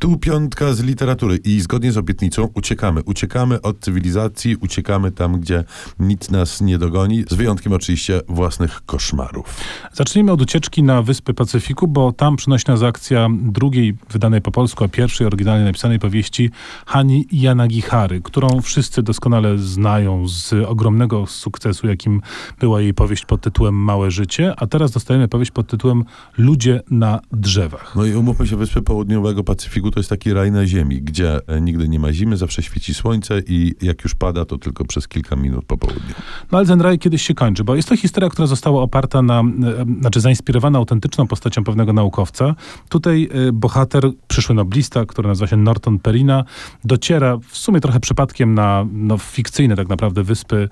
Tu piątka z literatury i zgodnie z obietnicą uciekamy. Uciekamy od cywilizacji, uciekamy tam, gdzie nic nas nie dogoni, z wyjątkiem oczywiście własnych koszmarów. Zacznijmy od ucieczki na Wyspy Pacyfiku, bo tam przynosi nas akcja drugiej, wydanej po polsku, a pierwszej oryginalnie napisanej powieści Hani Yanagihary, którą wszyscy doskonale znają z ogromnego sukcesu, jakim była jej powieść pod tytułem Małe Życie, a teraz dostajemy powieść pod tytułem Ludzie na drzewach. No i umówmy się, Wyspy Południowego Pacyfiku to jest taki raj na ziemi, gdzie e, nigdy nie ma zimy, zawsze świeci słońce i jak już pada, to tylko przez kilka minut po południu. No ale ten raj kiedyś się kończy, bo jest to historia, która została oparta na, e, znaczy zainspirowana autentyczną postacią pewnego naukowca. Tutaj e, bohater, przyszły noblista, który nazywa się Norton Perina, dociera w sumie trochę przypadkiem na no, fikcyjne tak naprawdę wyspy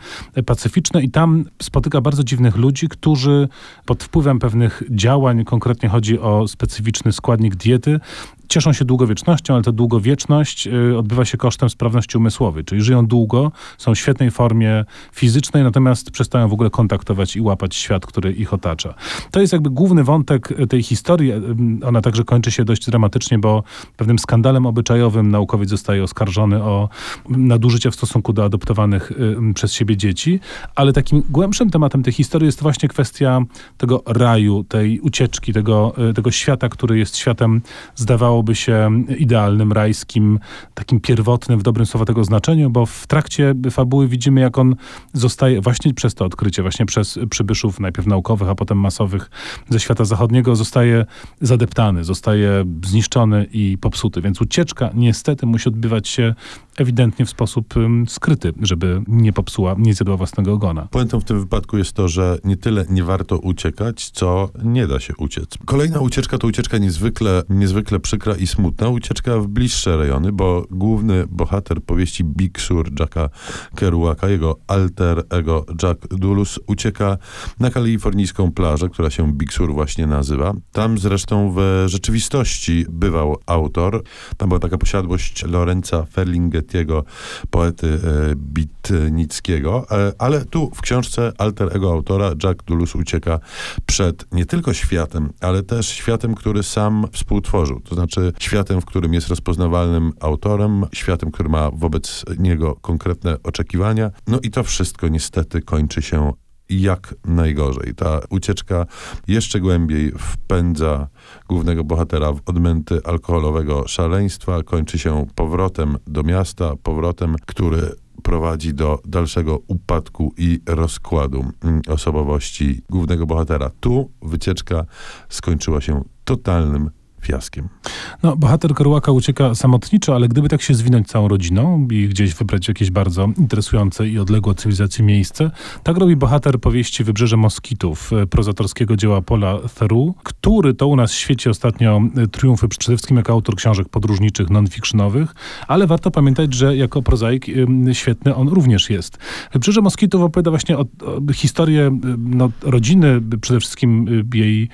pacyficzne i tam spotyka bardzo dziwnych ludzi, którzy pod wpływem pewnych działań, konkretnie chodzi o specyficzny składnik diety, cieszą się długowiecznością, ale ta długowieczność y, odbywa się kosztem sprawności umysłowej, czyli żyją długo, są w świetnej formie fizycznej, natomiast przestają w ogóle kontaktować i łapać świat, który ich otacza. To jest jakby główny wątek y, tej historii. Y, ona także kończy się dość dramatycznie, bo pewnym skandalem obyczajowym naukowiec zostaje oskarżony o nadużycie w stosunku do adoptowanych przez siebie dzieci, ale takim głębszym tematem tej historii jest właśnie kwestia tego raju, tej ucieczki, tego, tego świata, który jest światem, zdawało wydawałoby się idealnym, rajskim, takim pierwotnym w dobrym słowa tego znaczeniu, bo w trakcie fabuły widzimy, jak on zostaje właśnie przez to odkrycie, właśnie przez przybyszów najpierw naukowych, a potem masowych ze świata zachodniego, zostaje zadeptany, zostaje zniszczony i popsuty. Więc ucieczka niestety musi odbywać się ewidentnie w sposób skryty, żeby nie popsuła, nie zjadła własnego ogona. Puentą w tym wypadku jest to, że nie tyle nie warto uciekać, co nie da się uciec. Kolejna ucieczka to ucieczka niezwykle, niezwykle przykra i smutna. Ucieczka w bliższe rejony, bo główny bohater powieści Big Sur Jacka Kerouaka, jego alter ego Jack Dulus, ucieka na kalifornijską plażę, która się Big Sur właśnie nazywa. Tam zresztą w rzeczywistości bywał autor. Tam była taka posiadłość Lorenza Ferlinget Gettiego, poety e, Bitnickiego, e, ale tu w książce alter ego autora Jack Dulus ucieka przed nie tylko światem, ale też światem, który sam współtworzył. To znaczy światem, w którym jest rozpoznawalnym autorem, światem, który ma wobec niego konkretne oczekiwania. No i to wszystko niestety kończy się jak najgorzej. Ta ucieczka jeszcze głębiej wpędza głównego bohatera w odmęty alkoholowego szaleństwa, kończy się powrotem do miasta, powrotem, który prowadzi do dalszego upadku i rozkładu mm, osobowości głównego bohatera. Tu wycieczka skończyła się totalnym fiaskiem. No, bohater Kerouaka ucieka samotniczo, ale gdyby tak się zwinąć całą rodziną i gdzieś wybrać jakieś bardzo interesujące i odległe od cywilizacji miejsce, tak robi bohater powieści Wybrzeże Moskitów, e, prozatorskiego dzieła Paula Theroux, który to u nas świeci ostatnio e, triumfy przede wszystkim jako autor książek podróżniczych, non-fictionowych, ale warto pamiętać, że jako prozaik świetny on również jest. Wybrzeże Moskitów opowiada właśnie o, o historię no, rodziny, przede wszystkim jej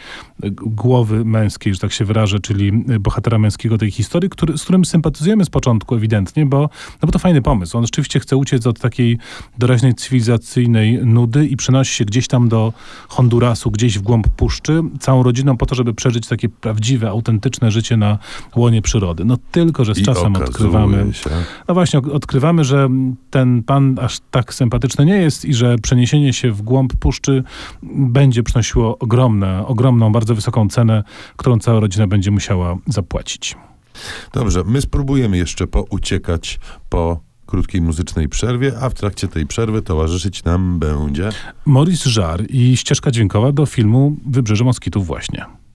głowy męskiej, że tak się wyrażę, czyli bohatera męskiego tej historii, który, z którym sympatyzujemy z początku ewidentnie, bo, no bo to fajny pomysł. On rzeczywiście chce uciec od takiej doraźnej cywilizacyjnej nudy i przenosi się gdzieś tam do Hondurasu, gdzieś w głąb puszczy, całą rodziną po to, żeby przeżyć takie prawdziwe, autentyczne życie na łonie przyrody. No tylko, że z I czasem odkrywamy... Się. No właśnie, odkrywamy, że ten pan aż tak sympatyczny nie jest i że przeniesienie się w głąb puszczy będzie przynosiło ogromne, ogromną, bardzo wysoką cenę, którą cała rodzina będzie będzie musiała zapłacić. Dobrze, my spróbujemy jeszcze pouciekać po krótkiej muzycznej przerwie, a w trakcie tej przerwy towarzyszyć nam będzie Maurice Żar i ścieżka dźwiękowa do filmu Wybrzeże Moskitów właśnie.